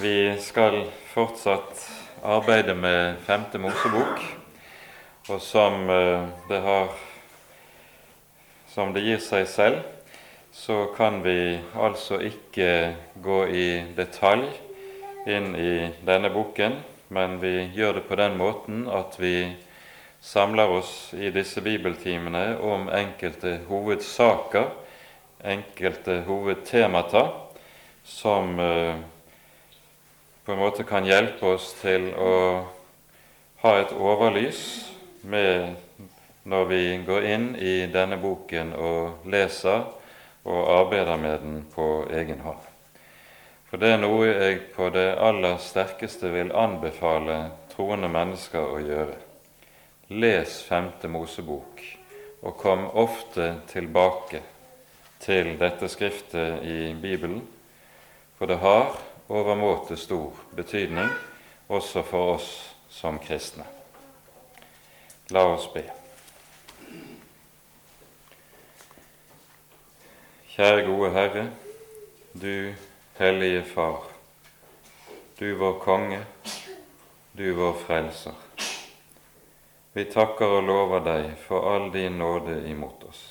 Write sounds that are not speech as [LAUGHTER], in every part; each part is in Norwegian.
Vi skal fortsatt arbeide med Femte Mosebok, og som eh, det har Som det gir seg selv, så kan vi altså ikke gå i detalj inn i denne boken, men vi gjør det på den måten at vi samler oss i disse bibeltimene om enkelte hovedsaker, enkelte hovedtemata, som eh, på en måte kan hjelpe oss til å ha et overlys med når vi går inn i denne boken og leser og arbeider med den på egen hånd. For det er noe jeg på det aller sterkeste vil anbefale troende mennesker å gjøre. Les Femte Mosebok, og kom ofte tilbake til dette skriftet i Bibelen, for det har overmåte stor betydning også for oss som kristne. La oss be. Kjære gode Herre, du hellige Far, du vår konge, du vår frelser. Vi takker og lover deg for all din nåde imot oss.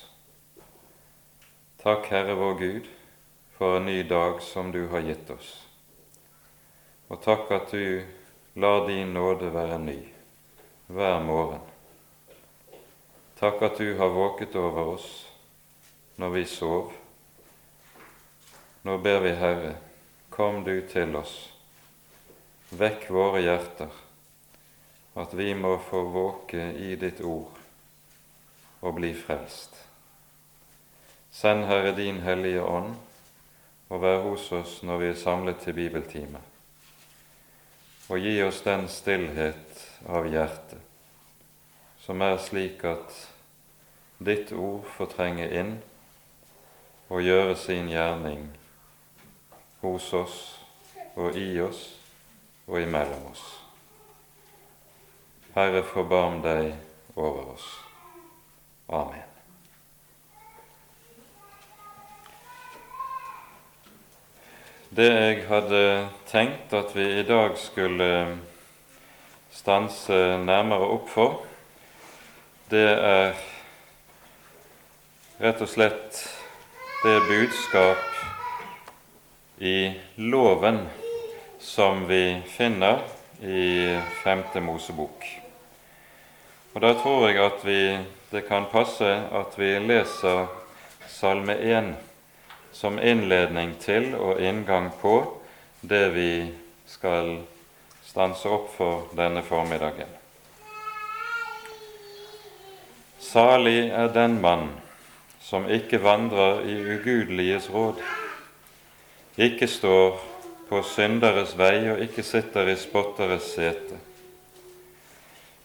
Takk, Herre vår Gud, for en ny dag som du har gitt oss. Og takk at du lar din nåde være ny hver morgen. Takk at du har våket over oss når vi sov. Nå ber vi, Herre, kom du til oss. Vekk våre hjerter, at vi må få våke i ditt ord og bli frelst. Send, Herre, din Hellige Ånd, og vær hos oss når vi er samlet til bibeltime og gi oss den stillhet av hjertet som er slik at ditt ord får trenge inn og gjøre sin gjerning hos oss og i oss og imellom oss. Herre, forbarm deg over oss. Amen. Det jeg hadde tenkt at vi i dag skulle stanse nærmere opp for, det er rett og slett det budskap i loven som vi finner i Femte Mosebok. Og Da tror jeg at vi, det kan passe at vi leser Salme 1 som innledning til og inngang på det vi skal stanse opp for denne formiddagen. Salig er den mann som ikke vandrer i ugudeliges råd, ikke står på synderes vei og ikke sitter i spotteres sete,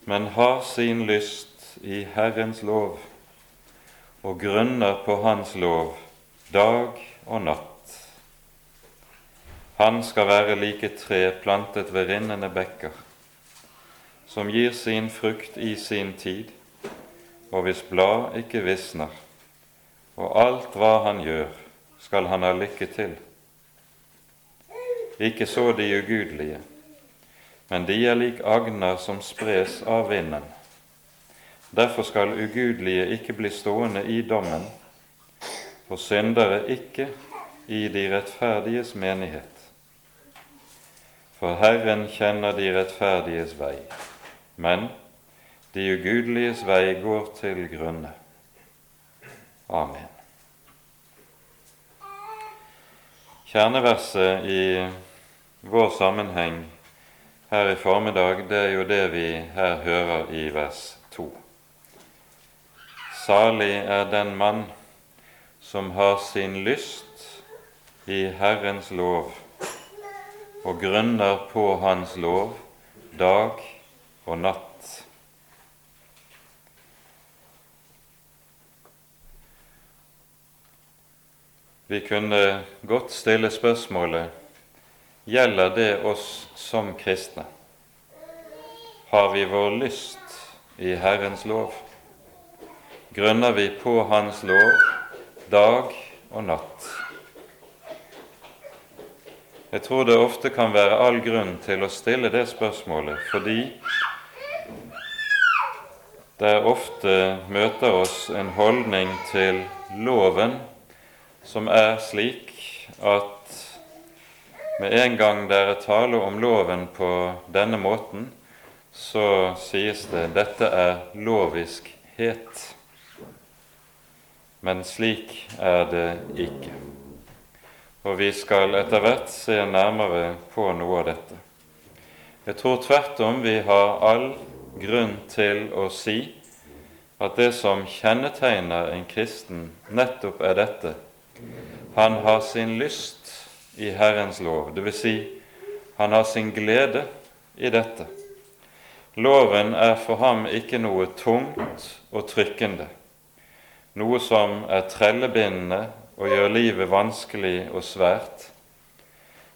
men har sin lyst i Herrens lov og grunner på Hans lov dag og natt. Han skal være like tre plantet ved rinnende bekker, som gir sin frukt i sin tid, og hvis blad ikke visner, og alt hva han gjør, skal han ha lykke til. Ikke så de ugudelige, men de er lik agner som spres av vinden. Derfor skal ugudelige ikke bli stående i dommen, og syndere ikke i de rettferdiges menighet. For Herren kjenner de rettferdiges vei, men de ugudeliges vei går til grunne. Amen. Kjerneverset i vår sammenheng her i formiddag, det er jo det vi her hører i vers 2. Salig er den mann som har sin lyst i Herrens lov og grunner på Hans lov dag og natt. Vi kunne godt stille spørsmålet gjelder det oss som kristne. Har vi vår lyst i Herrens lov? Grunner vi på Hans lov dag og natt. Jeg tror det ofte kan være all grunn til å stille det spørsmålet, fordi det ofte møter oss en holdning til loven som er slik at med en gang det er tale om loven på denne måten, så sies det dette er loviskhet. Men slik er det ikke. Og vi skal etter hvert se nærmere på noe av dette. Jeg tror tvert om vi har all grunn til å si at det som kjennetegner en kristen, nettopp er dette. Han har sin lyst i Herrens lov, dvs. Si, han har sin glede i dette. Loven er for ham ikke noe tungt og trykkende, noe som er trellebindende og gjør livet vanskelig og svært.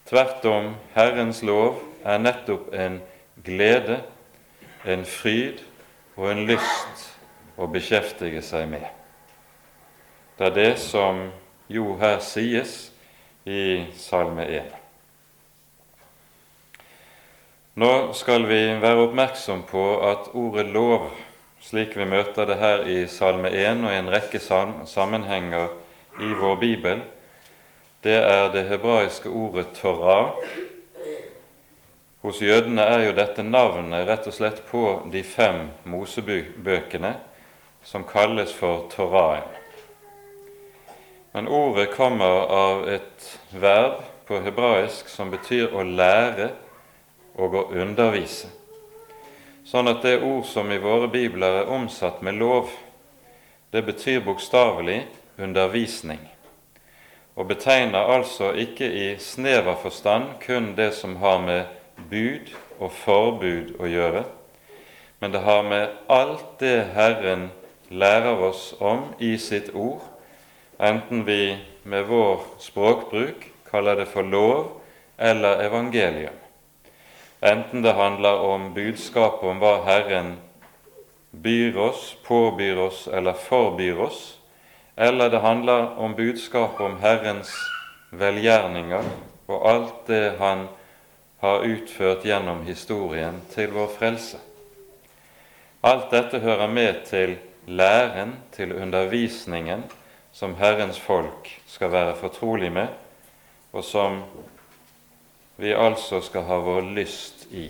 Tvert om, Herrens lov er nettopp en glede, en fryd og en lyst å beskjeftige seg med. Det er det som jo her sies i Salme 1. Nå skal vi være oppmerksom på at ordet lov, slik vi møter det her i Salme 1 og i en rekke sammenhenger i vår bibel, det er det hebraiske ordet Torah. Hos jødene er jo dette navnet rett og slett på de fem Mosebøkene, som kalles for Torahen. Men ordet kommer av et verb på hebraisk som betyr å lære og å undervise. Sånn at det ord som i våre bibler er omsatt med lov, det betyr bokstavelig undervisning, og betegner altså ikke i snever forstand kun det som har med bud og forbud å gjøre, men det har med alt det Herren lærer oss om i sitt ord, enten vi med vår språkbruk kaller det for lov eller evangelium. Enten det handler om budskapet om hva Herren byr oss, påbyr oss eller forbyr oss, eller det handler om budskapet om Herrens velgjerninger og alt det Han har utført gjennom historien til vår frelse. Alt dette hører med til læren, til undervisningen, som Herrens folk skal være fortrolig med, og som vi altså skal ha vår lyst i,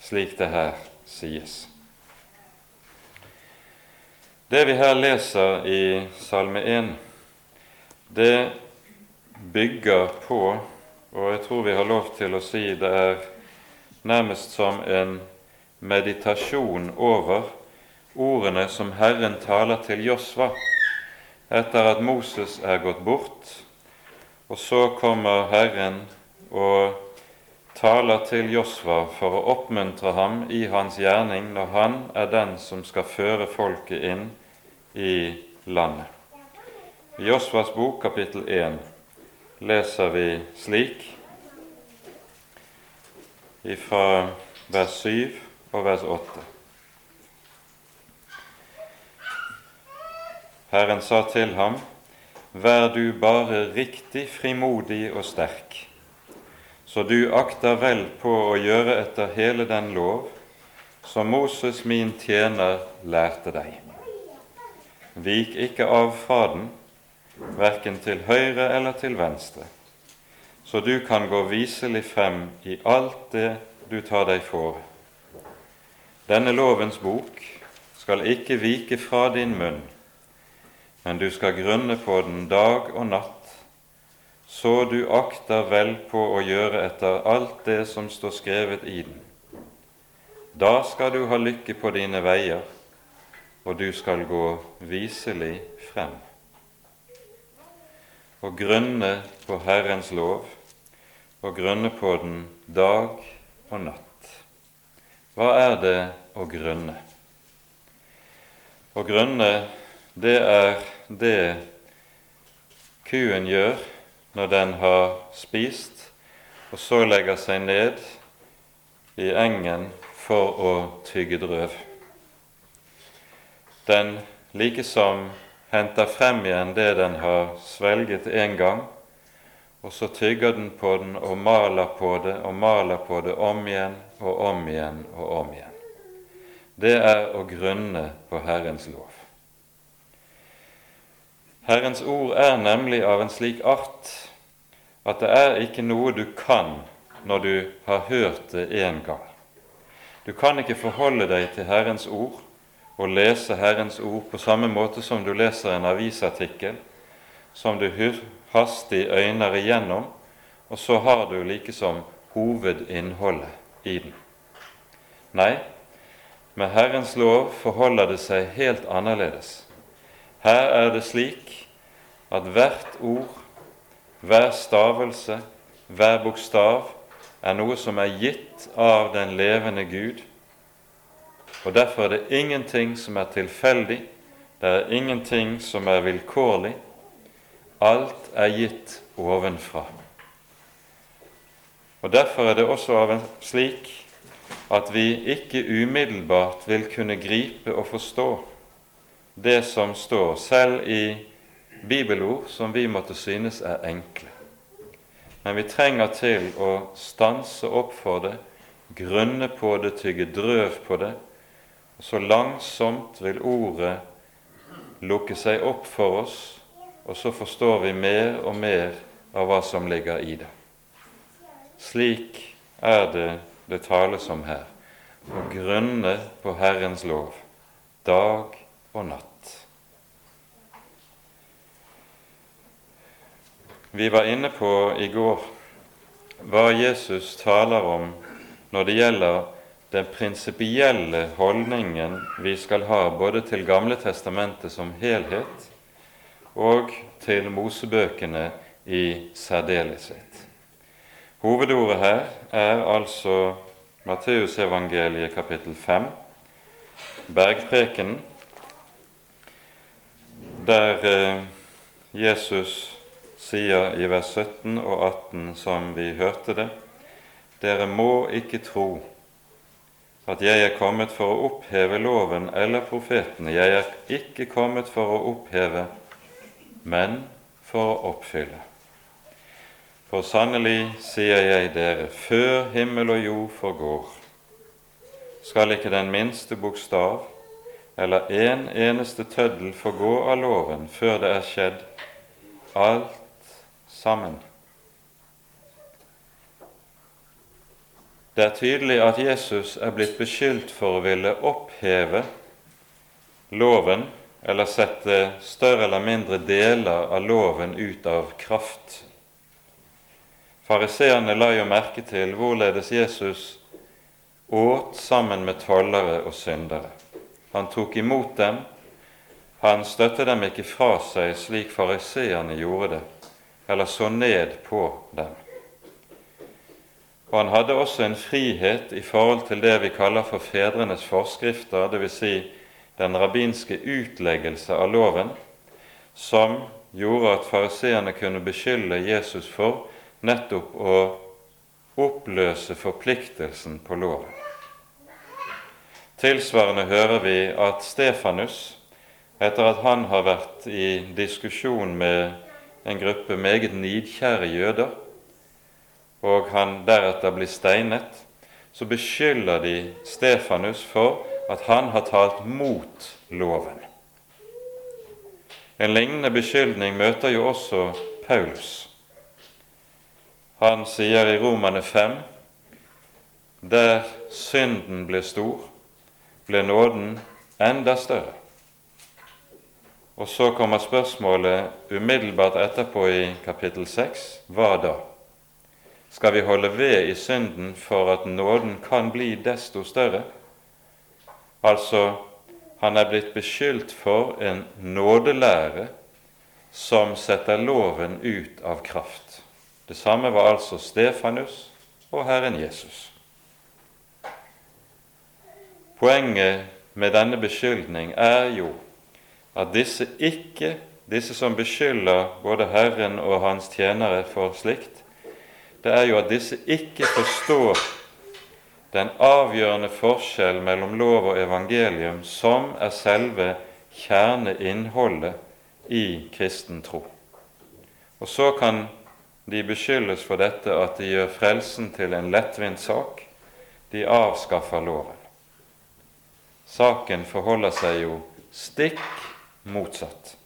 slik det her sies. Det vi her leser i Salme 1, det bygger på, og jeg tror vi har lov til å si det er nærmest som en meditasjon over ordene som Herren taler til Josva etter at Moses er gått bort, og så kommer Herren og taler til Josva for å oppmuntre ham i hans gjerning når han er den som skal føre folket inn i landet. I Josvas bok kapittel 1 leser vi slik fra vers 7 og vers 8. Herren sa til ham, Vær du bare riktig frimodig og sterk så du akter vel på å gjøre etter hele den lov som Moses min tjener lærte deg. Vik ikke av fra den, verken til høyre eller til venstre, så du kan gå viselig frem i alt det du tar deg for. Denne lovens bok skal ikke vike fra din munn, men du skal grunne på den dag og natt så du akter vel på å gjøre etter alt det som står skrevet i den. Da skal du ha lykke på dine veier, og du skal gå viselig frem. Og grunne på Herrens lov, og grunne på den dag og natt. Hva er det å grunne? Å grunne, det er det kuen gjør når den har spist, og så legger seg ned i engen for å tygge drøv. Den likesom henter frem igjen det den har svelget en gang, og så tygger den på den og maler på det og maler på det om igjen og om igjen og om igjen. Det er å grunne på Herrens lov. Herrens ord er nemlig av en slik art at det er ikke noe du kan når du har hørt det en gang. Du kan ikke forholde deg til Herrens ord og lese Herrens ord på samme måte som du leser en avisartikkel, som du hastig øyner igjennom, og så har du likesom hovedinnholdet i den. Nei, med Herrens lov forholder det seg helt annerledes. Her er det slik at hvert ord, hver stavelse, hver bokstav er noe som er gitt av den levende Gud. Og Derfor er det ingenting som er tilfeldig, det er ingenting som er vilkårlig. Alt er gitt ovenfra. Og Derfor er det også slik at vi ikke umiddelbart vil kunne gripe og forstå det som står, selv i bibelord som vi måtte synes er enkle. Men vi trenger til å stanse opp for det, grunne på det, tygge drøv på det, og så langsomt vil ordet lukke seg opp for oss, og så forstår vi mer og mer av hva som ligger i det. Slik er det det tales om her, å grunne på Herrens lov dag og natt. Vi var inne på i går hva Jesus taler om når det gjelder den prinsipielle holdningen vi skal ha både til Gamle testamentet som helhet og til Mosebøkene i særdeleshet. Hovedordet her er altså Matteusevangeliet kapittel 5, bergprekenen, der eh, Jesus sier i vers 17 og 18, som vi hørte det, dere må ikke tro at jeg er kommet for å oppheve loven eller profetene. Jeg er ikke kommet for å oppheve, men for å oppfylle. For sannelig sier jeg dere, før himmel og jord forgår, skal ikke den minste bokstav eller en eneste tøddel forgå av loven før det er skjedd alt sammen. Det er tydelig at Jesus er blitt beskyldt for å ville oppheve loven eller sette større eller mindre deler av loven ut av kraft Fariseerne la jo merke til hvorledes Jesus åt sammen med tollere og syndere. Han tok imot dem, han støtte dem ikke fra seg slik fariseerne gjorde det, eller så ned på dem. Og han hadde også en frihet i forhold til det vi kaller for fedrenes forskrifter, dvs. Si den rabbinske utleggelse av loven, som gjorde at fariseerne kunne beskylde Jesus for nettopp å oppløse forpliktelsen på loven. Tilsvarende hører vi at Stefanus, etter at han har vært i diskusjon med en gruppe meget nidkjære jøder, og han deretter blir steinet, så beskylder de Stefanus for at han har talt mot loven. En lignende beskyldning møter jo også Paulus. Han sier i Romane 5 der synden ble stor, ble nåden enda større. Og så kommer spørsmålet umiddelbart etterpå i kapittel 6 hva da? Skal vi holde ved i synden for at nåden kan bli desto større? Altså, han er blitt beskyldt for en nådelære som setter loven ut av kraft. Det samme var altså Stefanus og Herren Jesus. Poenget med denne beskyldning er jo at disse ikke, disse som beskylder både Herren og hans tjenere for slikt, det er jo at disse ikke forstår den avgjørende forskjell mellom lov og evangelium, som er selve kjerneinnholdet i kristen tro. Og så kan de beskyldes for dette at de gjør frelsen til en lettvint sak. De avskaffer loven. Saken forholder seg jo stikk motsatt.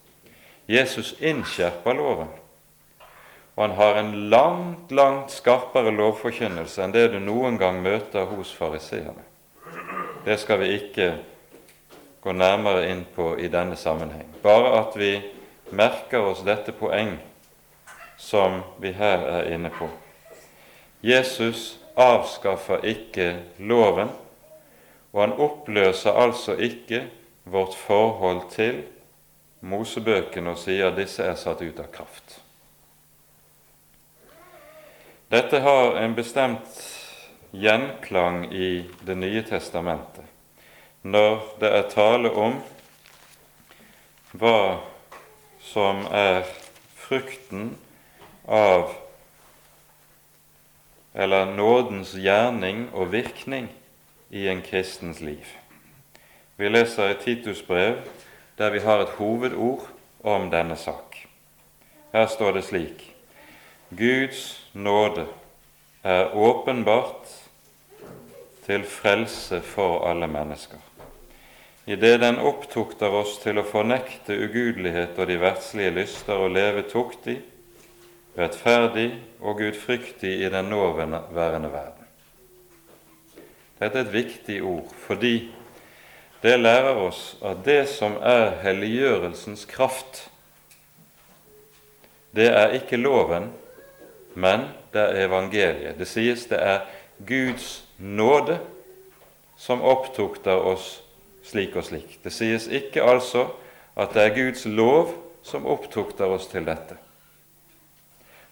Jesus innskjerper loven, og han har en langt, langt skarpere lovforkynnelse enn det du noen gang møter hos fariseerne. Det skal vi ikke gå nærmere inn på i denne sammenheng. Bare at vi merker oss dette poeng som vi her er inne på. Jesus avskaffer ikke loven, og han oppløser altså ikke vårt forhold til Mosebøkene og sier at disse er satt ut av kraft. Dette har en bestemt gjenklang i Det nye testamentet når det er tale om hva som er frukten av eller nådens gjerning og virkning i en kristens liv. Vi leser i Titus brev, der vi har et hovedord om denne sak. Her står det slik Guds nåde er åpenbart til frelse for alle mennesker. Idet den opptukter oss til å fornekte ugudelighet og de verdslige lyster og leve tuktig, rettferdig og gudfryktig i den nåværende verden. Dette er et viktig ord fordi det lærer oss at det som er helliggjørelsens kraft, det er ikke loven, men det er evangeliet. Det sies det er Guds nåde som opptukter oss slik og slik. Det sies ikke altså at det er Guds lov som opptukter oss til dette.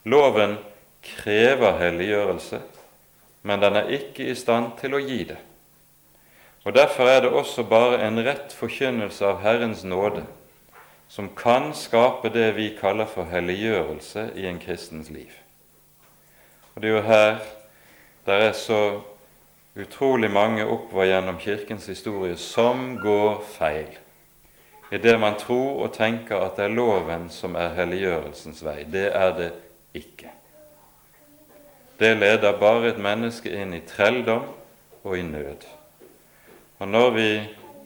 Loven krever helliggjørelse, men den er ikke i stand til å gi det. Og Derfor er det også bare en rett forkynnelse av Herrens nåde som kan skape det vi kaller for helliggjørelse i en kristens liv. Og Det er jo her der er så utrolig mange oppover gjennom Kirkens historie som går feil i det man tror og tenker at det er loven som er helliggjørelsens vei. Det er det ikke det leder bare et menneske inn i trelldom og i nød. Og Når vi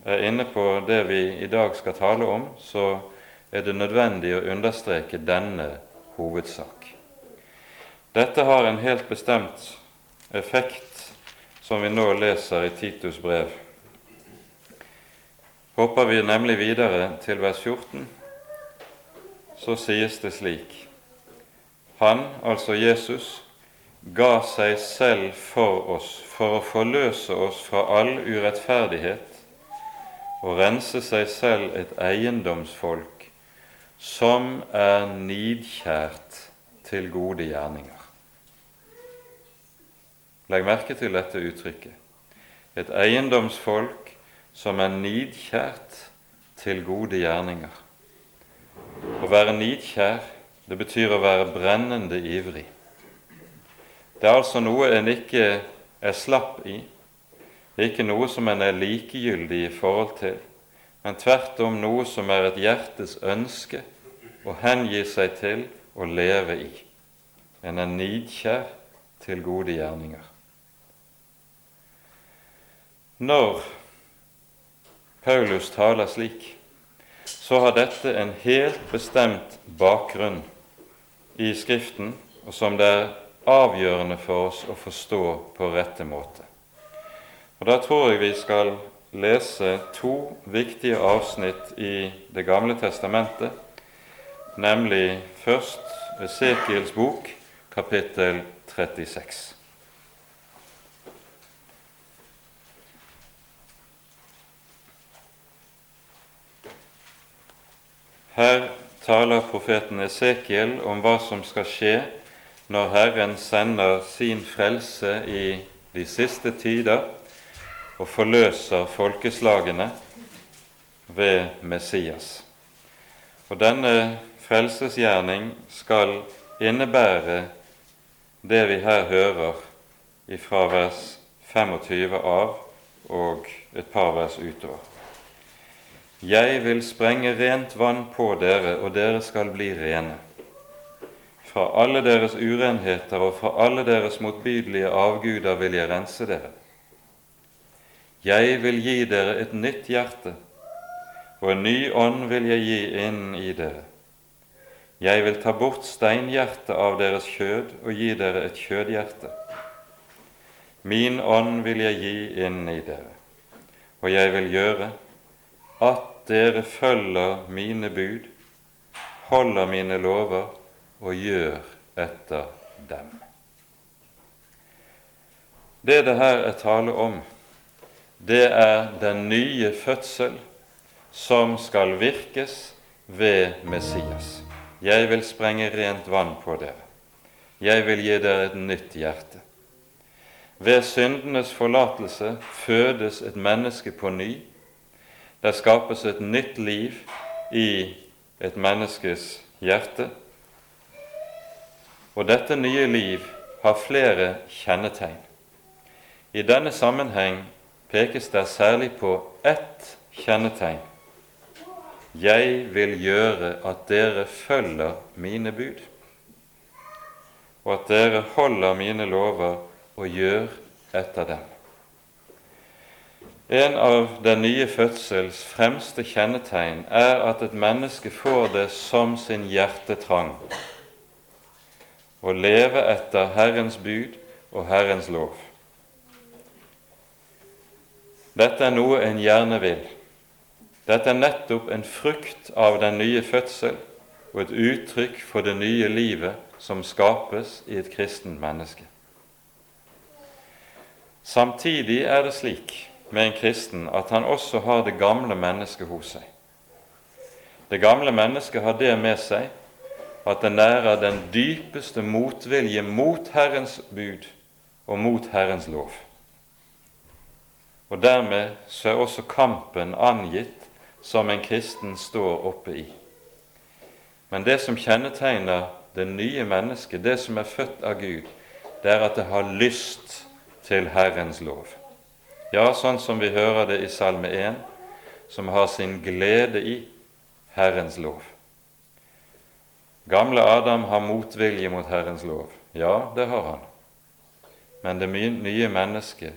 er inne på det vi i dag skal tale om, så er det nødvendig å understreke denne hovedsak. Dette har en helt bestemt effekt som vi nå leser i Titus brev. Hopper vi nemlig videre til vers 14, så sies det slik Han, altså Jesus, ga seg selv for oss for å forløse oss fra all urettferdighet og rense seg selv et eiendomsfolk som er nidkjært til gode gjerninger. Legg merke til dette uttrykket. Et eiendomsfolk som er nidkjært til gode gjerninger. Å være nidkjær, det betyr å være brennende ivrig. Det er altså noe en ikke er slapp i, det er ikke noe som en er likegyldig i forhold til, men tvert om noe som er et hjertes ønske å hengi seg til å leve i. En er nidkjær til gode gjerninger. Når Paulus taler slik, så har dette en helt bestemt bakgrunn i Skriften, og som det er avgjørende for oss å forstå på rette måte. Og Da tror jeg vi skal lese to viktige avsnitt i Det gamle testamentet, nemlig først Esekiels bok, kapittel 36. Her taler profeten Esekiel om hva som skal skje når Herren sender sin frelse i de siste tider og forløser folkeslagene ved Messias. Og denne frelsesgjerning skal innebære det vi her hører fra vers 25 av og et par vers utover. Jeg vil sprenge rent vann på dere, og dere skal bli rene. Fra alle deres urenheter og fra alle deres motbydelige avguder vil jeg rense dere. Jeg vil gi dere et nytt hjerte, og en ny ånd vil jeg gi inn i dere. Jeg vil ta bort steinhjertet av deres kjød og gi dere et kjødhjerte. Min ånd vil jeg gi inn i dere, og jeg vil gjøre at dere følger mine bud, holder mine lover og gjør etter dem. Det det her er tale om, det er den nye fødsel som skal virkes ved Messias. Jeg vil sprenge rent vann på dere. Jeg vil gi dere et nytt hjerte. Ved syndenes forlatelse fødes et menneske på ny. Det skapes et nytt liv i et menneskes hjerte. Og dette nye liv har flere kjennetegn. I denne sammenheng pekes det særlig på ett kjennetegn. Jeg vil gjøre at dere følger mine bud, og at dere holder mine lover og gjør etter dem. En av den nye fødsels fremste kjennetegn er at et menneske får det som sin hjertetrang å leve etter Herrens bud og Herrens lov. Dette er noe en gjerne vil. Dette er nettopp en frukt av den nye fødsel og et uttrykk for det nye livet som skapes i et kristent menneske. Samtidig er det slik med en kristen at han også har det gamle mennesket hos seg. Det gamle mennesket har det med seg at det nærer den dypeste motvilje mot Herrens bud og mot Herrens lov. Og dermed så er også kampen angitt som en kristen står oppe i. Men det som kjennetegner det nye mennesket, det som er født av Gud, det er at det har lyst til Herrens lov. Ja, sånn som vi hører det i Salme 1, som har sin glede i Herrens lov. Gamle Adam har motvilje mot Herrens lov. Ja, det har han. Men det nye mennesket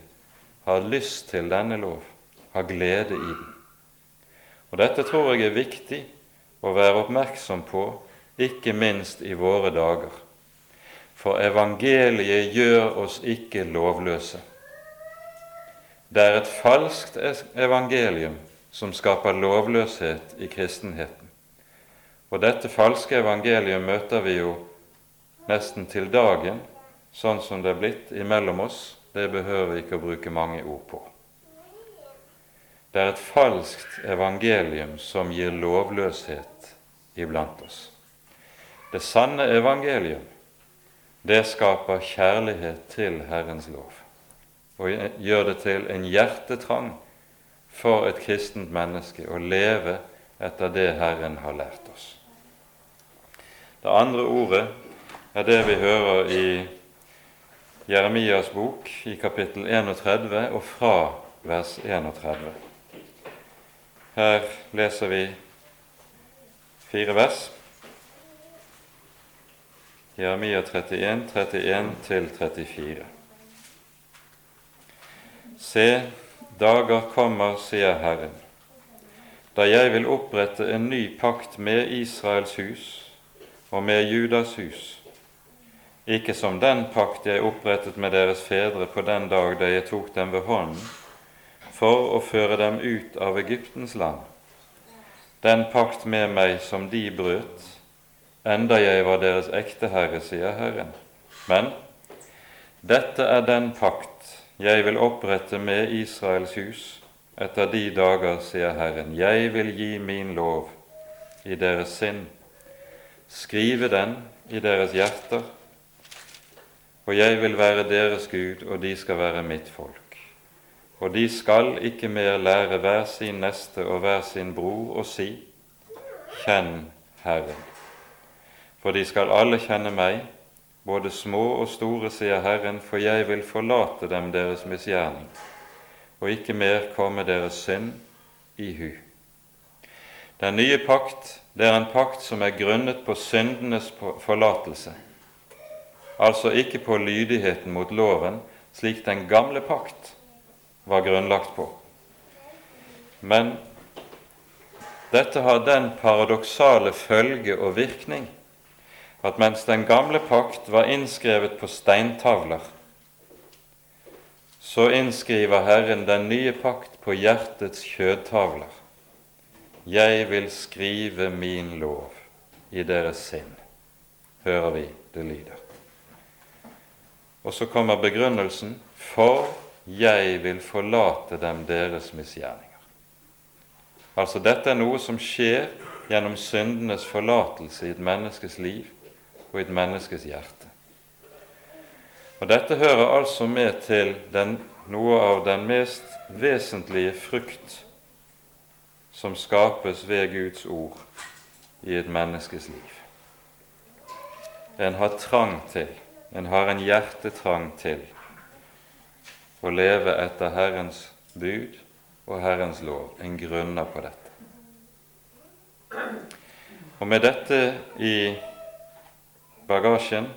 har lyst til denne lov, har glede i den. Og Dette tror jeg er viktig å være oppmerksom på, ikke minst i våre dager. For evangeliet gjør oss ikke lovløse. Det er et falskt evangelium som skaper lovløshet i kristenheten. Og dette falske evangeliet møter vi jo nesten til dagen, sånn som det er blitt imellom oss det behøver vi ikke å bruke mange ord på. Det er et falskt evangelium som gir lovløshet iblant oss. Det sanne evangelium, det skaper kjærlighet til Herrens lov og gjør det til en hjertetrang for et kristent menneske å leve etter det Herren har lært oss. Det andre ordet er det vi hører i Jeremias bok i kapittel 31 og fra vers 31. Her leser vi fire vers. Jeremia 31, 31 34. Se, dager kommer, sier Herren, da jeg vil opprette en ny pakt med Israels hus og med Judas hus ikke som den pakt jeg opprettet med deres fedre på den dag da jeg tok dem ved hånden, for å føre dem ut av Egyptens land, den pakt med meg som de brøt, enda jeg var deres ekte herre, sier Herren. Men dette er den pakt jeg vil opprette med Israels hus etter de dager, sier Herren. Jeg vil gi min lov i deres sinn, skrive den i deres hjerter, og jeg vil være deres Gud, og de skal være mitt folk. Og de skal ikke mer lære hver sin neste og hver sin bror å si:" Kjenn Herren. For de skal alle kjenne meg, både små og store, sier Herren, for jeg vil forlate dem deres misgjerning, og ikke mer komme deres synd i hu. Den nye pakt, det er en pakt som er grunnet på syndenes forlatelse altså ikke på lydigheten mot loven, slik den gamle pakt var grunnlagt på. Men dette har den paradoksale følge og virkning at mens den gamle pakt var innskrevet på steintavler, så innskriver Herren den nye pakt på hjertets kjødtavler. Jeg vil skrive min lov i deres sinn, hører vi det lyder. Og så kommer begrunnelsen for jeg vil forlate dem deres misgjerninger. Altså dette er noe som skjer gjennom syndenes forlatelse i et menneskes liv og i et menneskes hjerte. Og Dette hører altså med til den, noe av den mest vesentlige frukt som skapes ved Guds ord i et menneskes liv. En har trang til, en har en hjertetrang til å leve etter Herrens bud og Herrens lov. En grunner på dette. Og med dette i bagasjen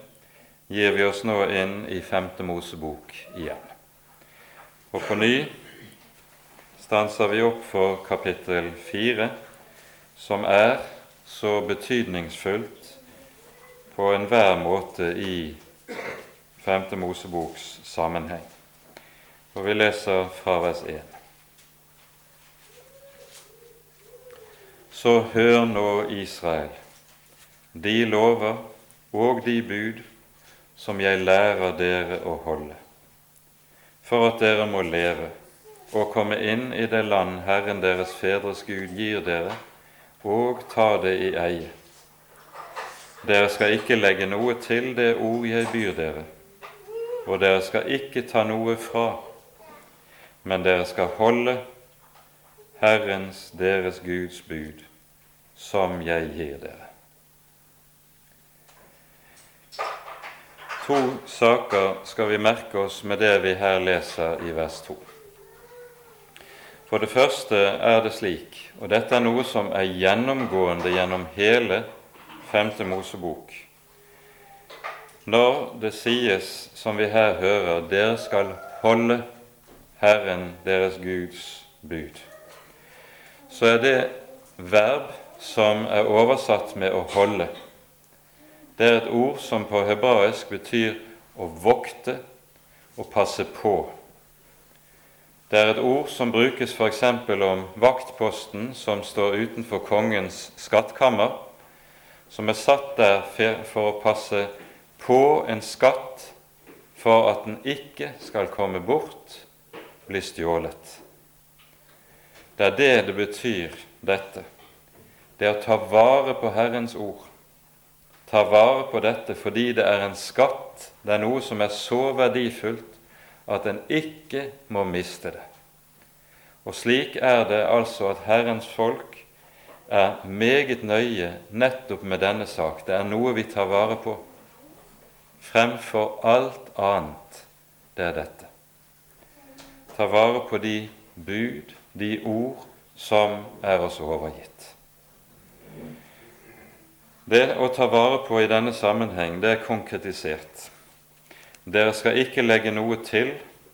gir vi oss nå inn i Femte Mosebok igjen. Og på ny stanser vi opp for kapittel fire, som er så betydningsfullt på enhver måte i Femte Moseboks sammenheng. Og vi leser fra vers 1. Så hør nå, Israel, de lover og de bud som jeg lærer dere å holde, for at dere må leve og komme inn i det land Herren deres fedres Gud gir dere, og ta det i eie. Dere skal ikke legge noe til det ord jeg byr dere, og dere skal ikke ta noe fra, men dere skal holde Herrens, deres Guds bud, som jeg gir dere. To saker skal vi merke oss med det vi her leser i vers 2. For det første er det slik, og dette er noe som er gjennomgående gjennom hele Femte Mosebok, når det sies, som vi her hører, dere skal holde Herren deres Guds bud, så er det verb som er oversatt med å holde, det er et ord som på hebraisk betyr å vokte og passe på. Det er et ord som brukes f.eks. om vaktposten som står utenfor kongens skattkammer, som er satt der for å passe på en skatt for at den ikke skal komme bort, bli stjålet. Det er det det betyr, dette. Det å ta vare på Herrens ord Ta vare på dette fordi det er en skatt, det er noe som er så verdifullt at en ikke må miste det. Og slik er det altså at Herrens folk er meget nøye nettopp med denne sak. Det er noe vi tar vare på. Fremfor alt annet, det er dette. Ta vare på de bud, de ord, som er oss overgitt. Det å ta vare på i denne sammenheng, det er konkretisert. Dere skal ikke legge noe til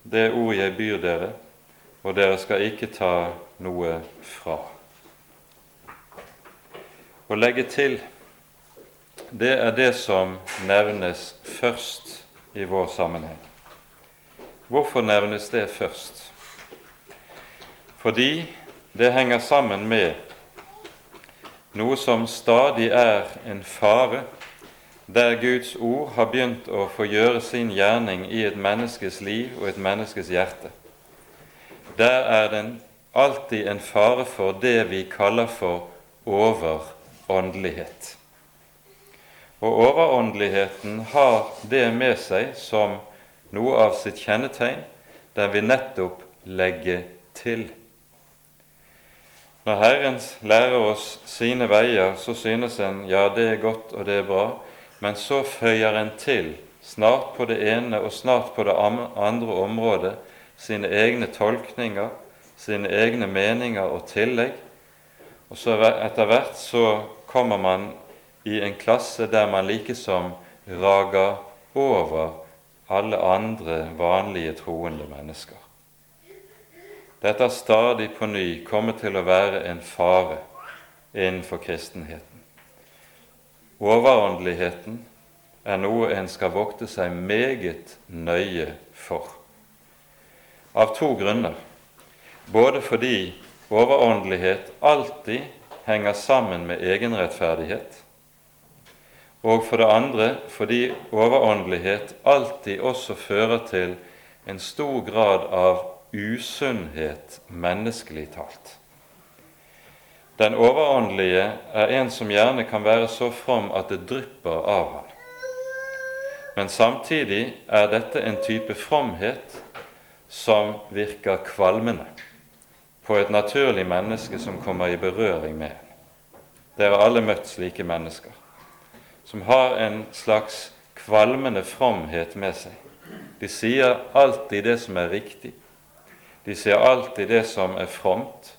det ord jeg byr dere, og dere skal ikke ta noe fra. Å legge til, det er det som nevnes først i vår sammenheng. Hvorfor nevnes det først? Fordi det henger sammen med noe som stadig er en fare, der Guds ord har begynt å få gjøre sin gjerning i et menneskes liv og et menneskes hjerte. Der er det alltid en fare for det vi kaller for overåndelighet. Og overåndeligheten har det med seg som noe av sitt kjennetegn, den vi nettopp legger til. Når Herren lærer oss sine veier, så synes en ja, det er godt og det er bra, men så føyer en til, snart på det ene og snart på det andre området, sine egne tolkninger, sine egne meninger og tillegg. Og så etter hvert så kommer man i en klasse der man likesom rager over alle andre vanlige troende mennesker. Dette har stadig på ny kommet til å være en fare innenfor kristenheten. Overåndeligheten er noe en skal vokte seg meget nøye for. Av to grunner. Både fordi overåndelighet alltid henger sammen med egenrettferdighet, og for det andre fordi overåndelighet alltid også fører til en stor grad av usunnhet menneskelig talt. Den overåndelige er en som gjerne kan være så from at det drypper av ham. Men samtidig er dette en type fromhet som virker kvalmende på et naturlig menneske som kommer i berøring med en. Dere har alle møtt slike mennesker som har en slags kvalmende fromhet med seg. De sier alltid det som er riktig. De sier alltid det som er fromt.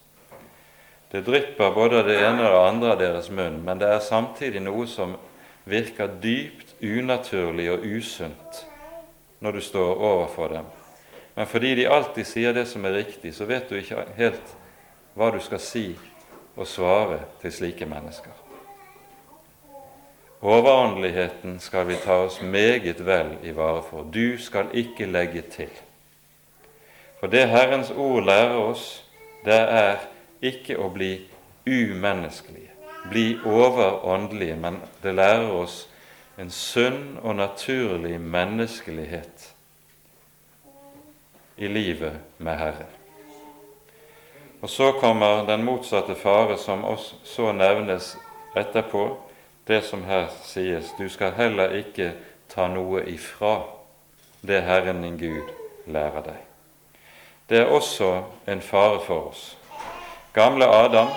Det drypper både det ene og det andre av deres munn, men det er samtidig noe som virker dypt unaturlig og usunt når du står overfor dem. Men fordi de alltid sier det som er riktig, så vet du ikke helt hva du skal si og svare til slike mennesker. Overåndeligheten skal vi ta oss meget vel i vare for. Du skal ikke legge til. For det Herrens ord lærer oss, det er ikke å bli umenneskelige, bli overåndelige, men det lærer oss en sunn og naturlig menneskelighet i livet med Herren. Og så kommer den motsatte fare, som også så nevnes etterpå, det som her sies, du skal heller ikke ta noe ifra det Herren din Gud lærer deg. Det er også en fare for oss. Gamle Adam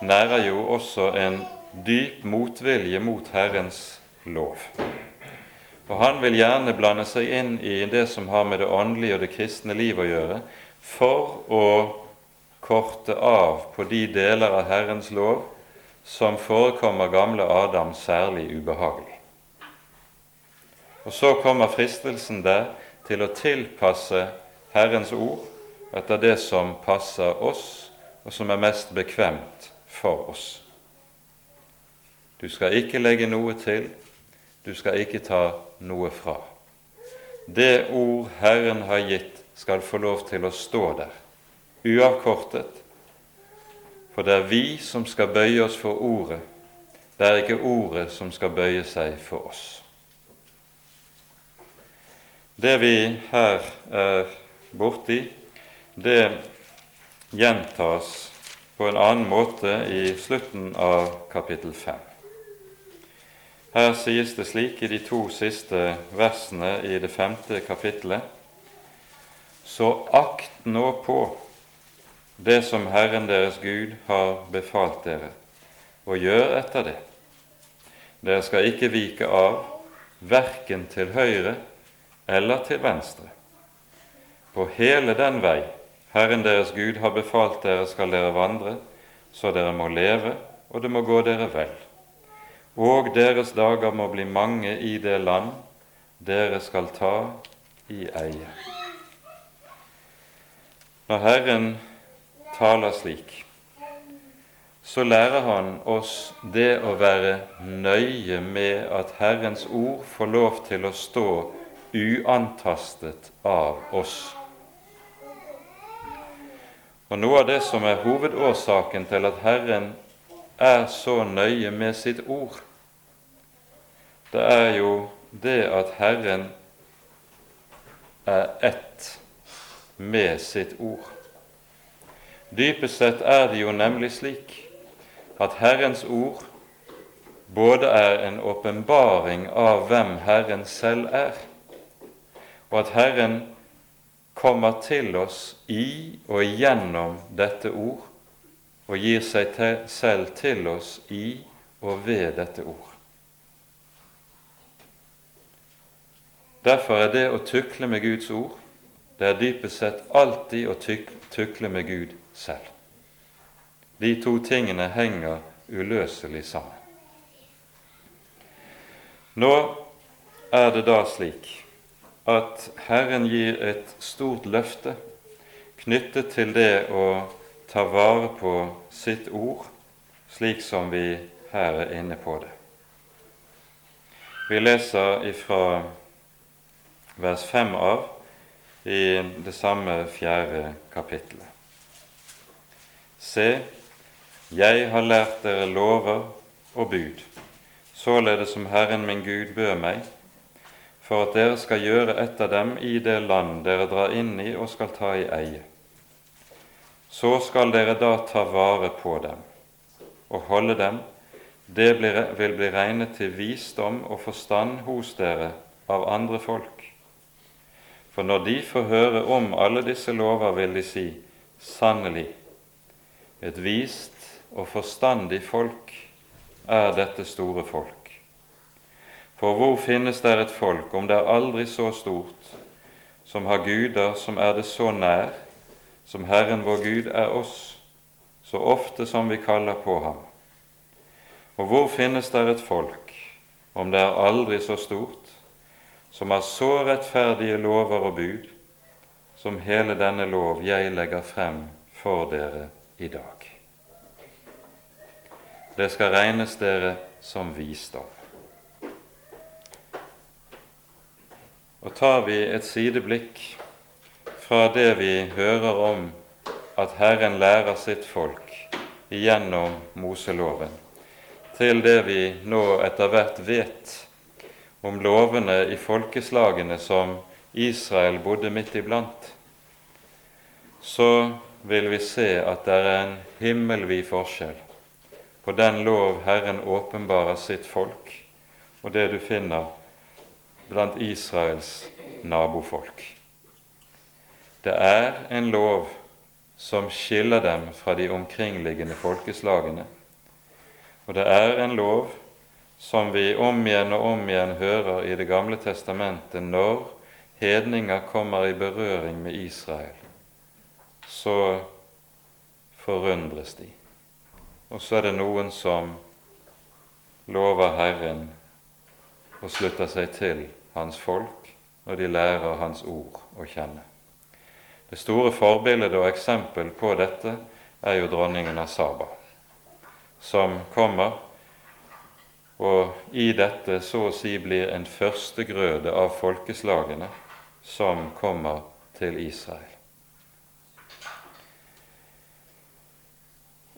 nærer jo også en dyp motvilje mot Herrens lov. Og han vil gjerne blande seg inn i det som har med det åndelige og det kristne liv å gjøre, for å korte av på de deler av Herrens lov som forekommer gamle Adam særlig ubehagelig. Og så kommer fristelsen der til å tilpasse Herrens ord etter det som passer oss, og som er mest bekvemt for oss. Du skal ikke legge noe til, du skal ikke ta noe fra. Det ord Herren har gitt, skal få lov til å stå der, uavkortet, for det er vi som skal bøye oss for Ordet, det er ikke Ordet som skal bøye seg for oss. Det vi her er borti, det gjentas på en annen måte i slutten av kapittel 5. Her sies det slik i de to siste versene i det femte kapittelet.: Så akt nå på det som Herren deres Gud har befalt dere, og gjør etter det. Dere skal ikke vike av, verken til høyre eller til venstre. På hele den vei Herren deres Gud har befalt dere, skal dere vandre, så dere må leve, og det må gå dere vel. Og deres dager må bli mange i det land dere skal ta i eie. Når Herren taler slik, så lærer han oss det å være nøye med at Herrens ord får lov til å stå uantastet av oss. Og Noe av det som er hovedårsaken til at Herren er så nøye med sitt ord, det er jo det at Herren er ett med sitt ord. Dypest sett er det jo nemlig slik at Herrens ord både er en åpenbaring av hvem Herren selv er, og at Herren kommer til oss i og gjennom dette ord, og gir seg til, selv til oss i og ved dette ord. Derfor er det å tukle med Guds ord, det er dypest sett alltid å tukle med Gud selv. De to tingene henger uløselig sammen. Nå er det da slik at Herren gir et stort løfte knyttet til det å ta vare på sitt ord, slik som vi her er inne på det. Vi leser ifra vers 5 av i det samme fjerde kapittelet. Se, jeg har lært dere lover og bud, således som Herren min Gud bød meg, for at dere skal gjøre etter dem i det land dere drar inn i og skal ta i eie. Så skal dere da ta vare på dem og holde dem. Det vil bli regnet til visdom og forstand hos dere av andre folk. For når de får høre om alle disse lover, vil de si, sannelig, et vist og forstandig folk er dette store folk. For hvor finnes der et folk, om det er aldri så stort, som har guder som er det så nær, som Herren vår Gud er oss, så ofte som vi kaller på ham? Og hvor finnes der et folk, om det er aldri så stort, som har så rettferdige lover og bud, som hele denne lov jeg legger frem for dere i dag? Det skal regnes dere som visdom. Og tar vi et sideblikk fra det vi hører om at Herren lærer sitt folk igjennom Moseloven, til det vi nå etter hvert vet om lovene i folkeslagene som Israel bodde midt iblant, så vil vi se at det er en himmelvid forskjell på den lov Herren åpenbarer sitt folk, og det du finner blant Israels nabofolk. Det er en lov som skiller dem fra de omkringliggende folkeslagene. Og det er en lov som vi om igjen og om igjen hører i Det gamle testamentet når hedninger kommer i berøring med Israel. Så forundres de. Og så er det noen som lover Herren og slutter seg til hans folk, når de lærer hans ord å kjenne. Det store forbildet og eksempel på dette er jo dronningen av Saba, som kommer og i dette så å si blir en førstegrøde av folkeslagene som kommer til Israel.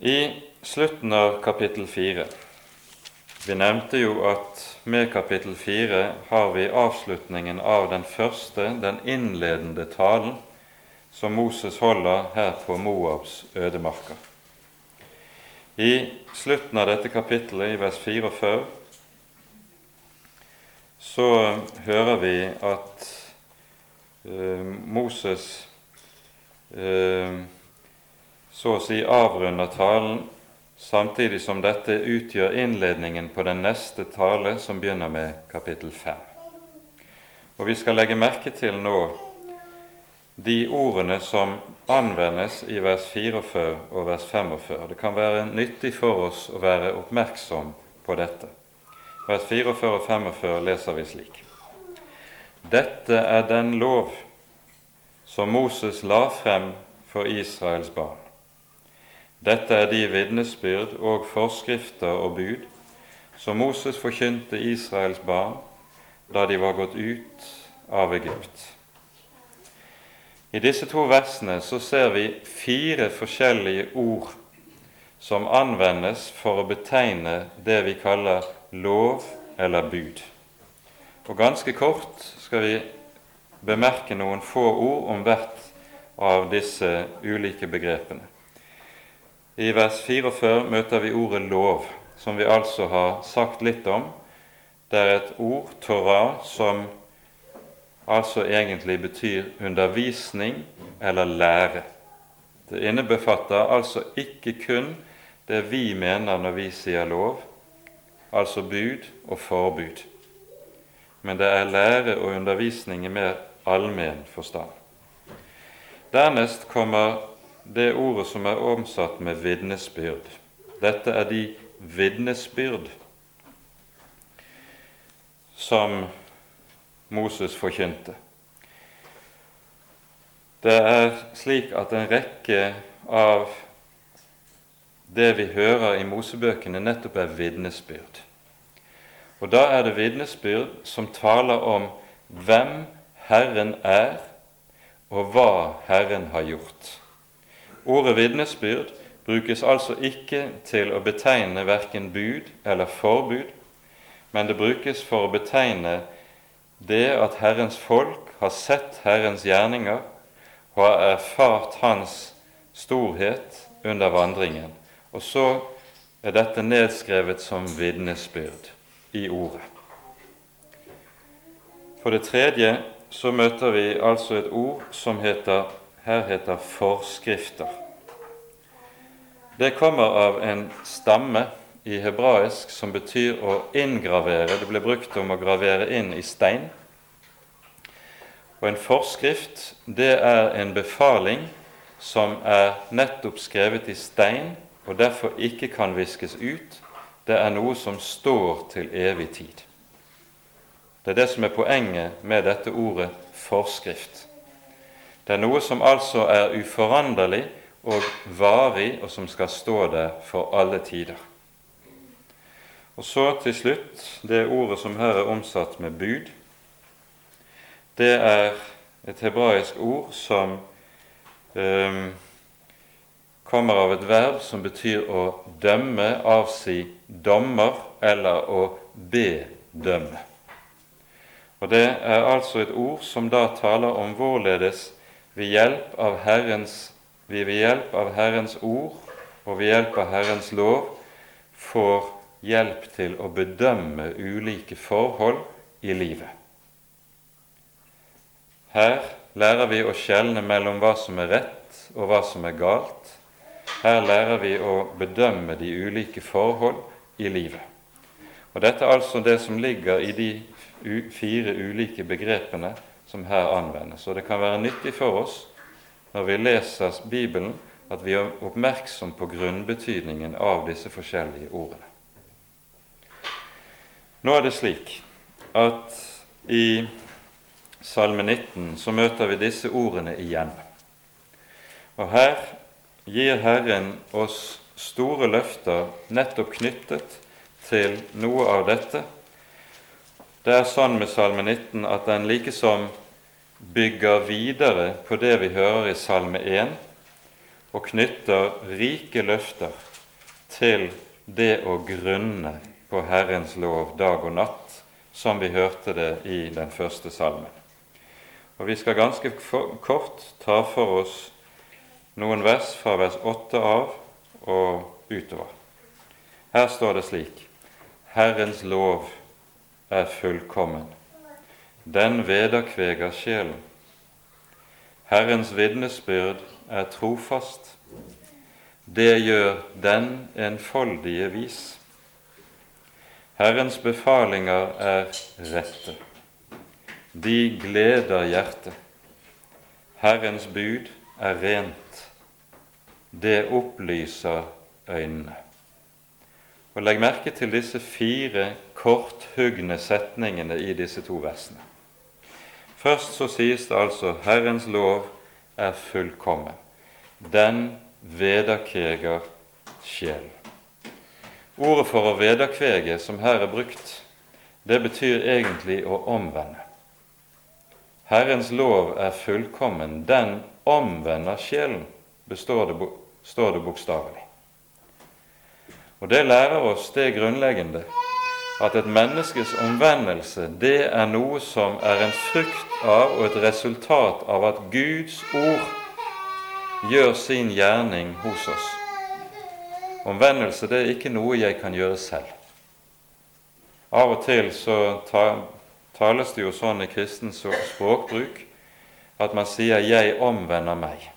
I slutten av kapittel fire Vi nevnte jo at med kapittel 4 har vi avslutningen av den første, den innledende talen som Moses holder her på Moabs ødemarker. I slutten av dette kapittelet, i vers 44, så hører vi at uh, Moses uh, så å si avrunder talen samtidig som dette utgjør innledningen på den neste tale, som begynner med kapittel 5. Og Vi skal legge merke til nå de ordene som anvendes i vers 44 og vers 45. Det kan være nyttig for oss å være oppmerksom på dette. Vers 44 og 45 leser vi slik.: Dette er den lov som Moses la frem for Israels barn dette er de vitnesbyrd og forskrifter og bud som Moses forkynte Israels barn da de var gått ut av Egypt. I disse to versene så ser vi fire forskjellige ord som anvendes for å betegne det vi kaller lov eller bud. Og Ganske kort skal vi bemerke noen få ord om hvert av disse ulike begrepene. I vers 44 møter vi ordet lov, som vi altså har sagt litt om. Det er et ord, Torah, som altså egentlig betyr undervisning eller lære. Det innebefatter altså ikke kun det vi mener når vi sier lov, altså bud og forbud, men det er lære og undervisning i mer allmenn forstand. Dernest kommer det ordet som er omsatt med vitnesbyrd. Dette er de vitnesbyrd som Moses forkynte. Det er slik at en rekke av det vi hører i Mosebøkene, nettopp er vitnesbyrd. Og da er det vitnesbyrd som taler om hvem Herren er, og hva Herren har gjort. Ordet vitnesbyrd brukes altså ikke til å betegne verken bud eller forbud, men det brukes for å betegne det at Herrens folk har sett Herrens gjerninger og har erfart Hans storhet under vandringen. Og så er dette nedskrevet som vitnesbyrd i ordet. For det tredje så møter vi altså et ord som heter, her heter forskrifter. Det kommer av en stamme i hebraisk som betyr å inngravere. Det ble brukt om å gravere inn i stein. Og en forskrift, det er en befaling som er nettopp skrevet i stein, og derfor ikke kan viskes ut. Det er noe som står til evig tid. Det er det som er poenget med dette ordet forskrift. Det er noe som altså er uforanderlig og varig, og som skal stå der for alle tider. Og så til slutt det ordet som her er omsatt med bud det er et hebraisk ord som um, kommer av et verb som betyr å dømme, avsi dommer eller å bedømme. Og Det er altså et ord som da taler om hvorledes ved hjelp av Herrens, vi ved hjelp av Herrens ord og ved hjelp av Herrens lov får hjelp til å bedømme ulike forhold i livet. Her lærer vi å skjelne mellom hva som er rett og hva som er galt. Her lærer vi å bedømme de ulike forhold i livet. Og Dette er altså det som ligger i de fire ulike begrepene som her anvendes. Og det kan være nyttig for oss når vi leser Bibelen, at vi er oppmerksom på grunnbetydningen av disse forskjellige ordene. Nå er det slik at i Salme 19 så møter vi disse ordene igjen. Og her gir Herren oss store løfter nettopp knyttet til noe av dette. Det er sånn med Salme 19 at den likesom bygger videre på det vi hører i Salme 1, og knytter rike løfter til det å grunne på Herrens lov dag og natt, som vi hørte det i den første salmen. Og Vi skal ganske kort ta for oss noen vers fra vers 8 av og utover. Her står det slik Herrens lov er fullkommen. Den vederkveger sjelen. Herrens vitnesbyrd er trofast. Det gjør den enfoldige vis. Herrens befalinger er rette. De gleder hjertet. Herrens bud er rent. Det opplyser øynene. Og Legg merke til disse fire korthugne setningene i disse to versene. Først så sies det altså 'Herrens lov er fullkommen'. Den vederkveger sjel. Ordet for å vederkvege som her er brukt, det betyr egentlig å omvende. Herrens lov er fullkommen, den omvender sjelen, består det, står det bokstavelig. Og Det lærer oss det grunnleggende at et menneskes omvendelse det er noe som er en frukt av og et resultat av at Guds ord gjør sin gjerning hos oss. Omvendelse det er ikke noe jeg kan gjøre selv. Av og til så tales det jo sånn i kristen språkbruk at man sier 'jeg omvender meg'.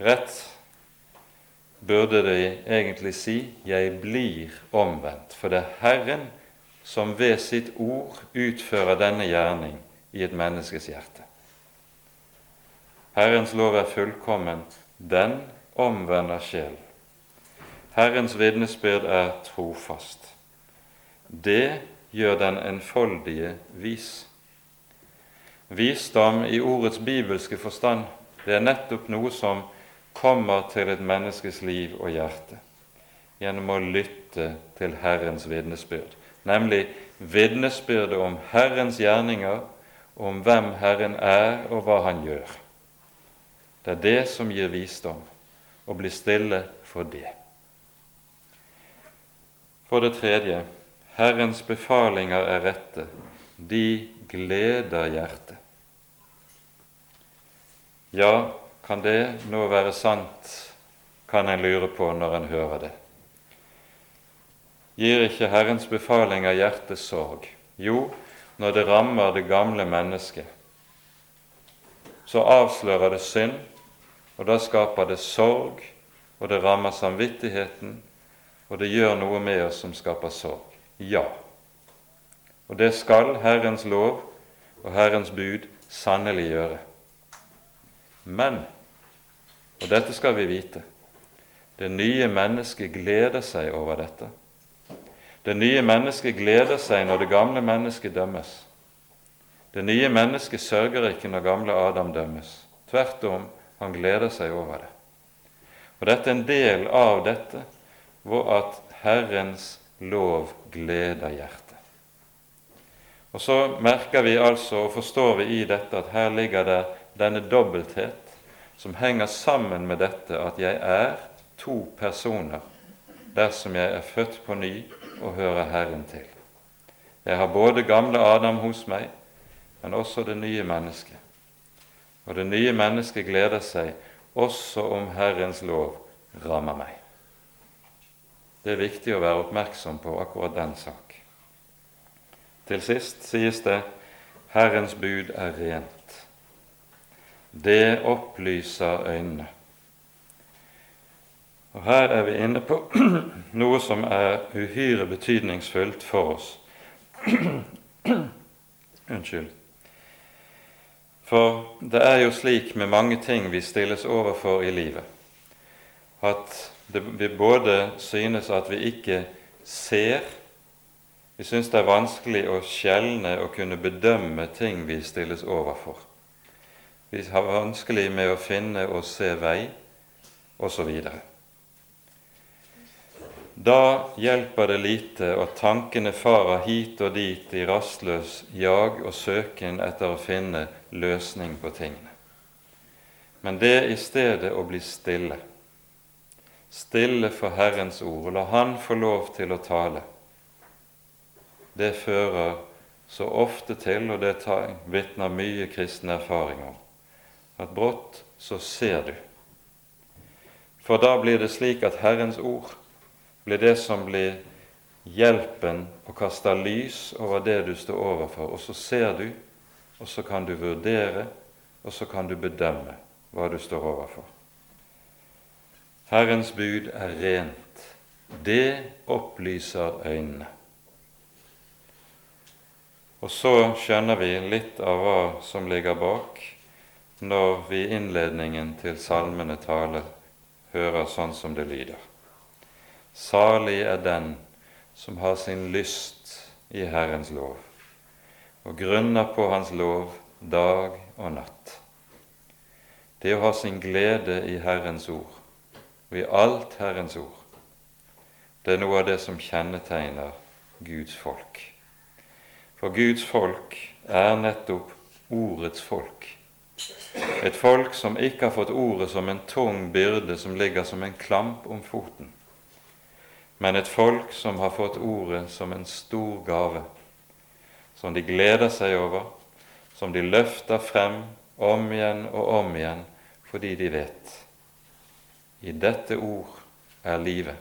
Rett burde de egentlig si 'jeg blir omvendt', for det er Herren som ved sitt ord utfører denne gjerning i et menneskes hjerte. Herrens lov er fullkommen, den omvender sjelen. Herrens vitnesbyrd er trofast. Det gjør den enfoldige vis. Visdom i ordets bibelske forstand, det er nettopp noe som kommer til et menneskes liv og hjerte gjennom å lytte til Herrens vitnesbyrd, nemlig vitnesbyrdet om Herrens gjerninger, om hvem Herren er og hva Han gjør. Det er det som gir visdom, å bli stille for det. For det tredje Herrens befalinger er rette, de gleder hjertet. Ja, kan det nå være sant, kan en lure på når en hører det. Gir ikke Herrens befalinger hjertet sorg? Jo, når det rammer det gamle mennesket, så avslører det synd, og da skaper det sorg, og det rammer samvittigheten, og det gjør noe med oss som skaper sorg. Ja. Og det skal Herrens lov og Herrens bud sannelig gjøre. Men, og dette skal vi vite, det nye mennesket gleder seg over dette. Det nye mennesket gleder seg når det gamle mennesket dømmes. Det nye mennesket sørger ikke når gamle Adam dømmes. Tvert om, han gleder seg over det. Og Dette er en del av dette, hvor at Herrens lov gleder hjertet. Og Så merker vi altså og forstår vi i dette at her ligger det denne dobbelthet som henger sammen med dette at jeg er to personer dersom jeg er født på ny og hører Herren til. Jeg har både gamle Adam hos meg, men også det nye mennesket. Og det nye mennesket gleder seg også om Herrens lov rammer meg. Det er viktig å være oppmerksom på akkurat den sak. Til sist sies det Herrens bud er rent. Det opplyser øynene. Og Her er vi inne på [CLEARS THROAT] noe som er uhyre betydningsfullt for oss. [CLEARS THROAT] Unnskyld. For det er jo slik med mange ting vi stilles overfor i livet, at det, vi både synes at vi ikke ser Vi syns det er vanskelig å skjelne og kunne bedømme ting vi stilles overfor. Vi har vanskelig med å finne og se vei, osv. Da hjelper det lite at tankene farer hit og dit i rastløs jag og søken etter å finne løsning på tingene. Men det i stedet å bli stille, stille for Herrens ord, la Han få lov til å tale, det fører så ofte til, og det vitner mye kristen erfaring om, at brått så ser du. For da blir det slik at Herrens ord blir det som blir hjelpen og kaster lys over det du står overfor. Og så ser du, og så kan du vurdere, og så kan du bedømme hva du står overfor. Herrens bud er rent. Det opplyser øynene. Og så skjønner vi litt av hva som ligger bak når vi i innledningen til salmene taler, hører sånn som det lyder. Salig er den som har sin lyst i Herrens lov, og grunner på Hans lov dag og natt. Det å ha sin glede i Herrens ord, og i alt Herrens ord, det er noe av det som kjennetegner Guds folk. For Guds folk er nettopp ordets folk. Et folk som ikke har fått ordet som en tung byrde som ligger som en klamp om foten, men et folk som har fått ordet som en stor gave, som de gleder seg over, som de løfter frem om igjen og om igjen fordi de vet i dette ord er livet.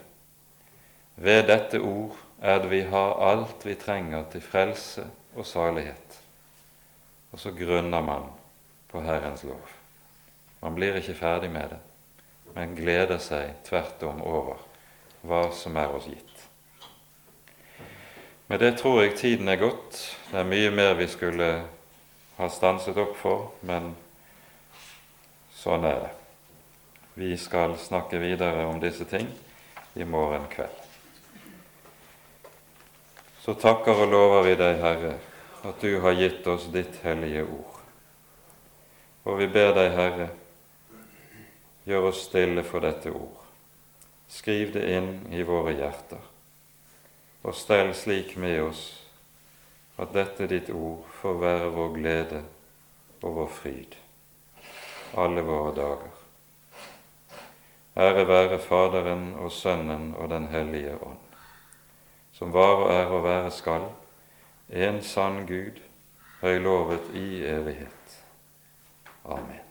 Ved dette ord er det vi har alt vi trenger til frelse og salighet. Og så grunner man på Herrens lov. Man blir ikke ferdig med det, men gleder seg tvert om over hva som er oss gitt. Med det tror jeg tiden er gått. Det er mye mer vi skulle ha stanset opp for, men sånn er det. Vi skal snakke videre om disse ting i morgen kveld. så takker og lover vi deg, Herre, at du har gitt oss ditt hellige ord. Og vi ber deg, Herre, gjør oss stille for dette ord. Skriv det inn i våre hjerter, og stell slik med oss at dette ditt ord får være vår glede og vår fryd alle våre dager. Ære være Faderen og Sønnen og Den hellige ånd, som var og er og være skal, en sann Gud, høylovet i evighet. Amen.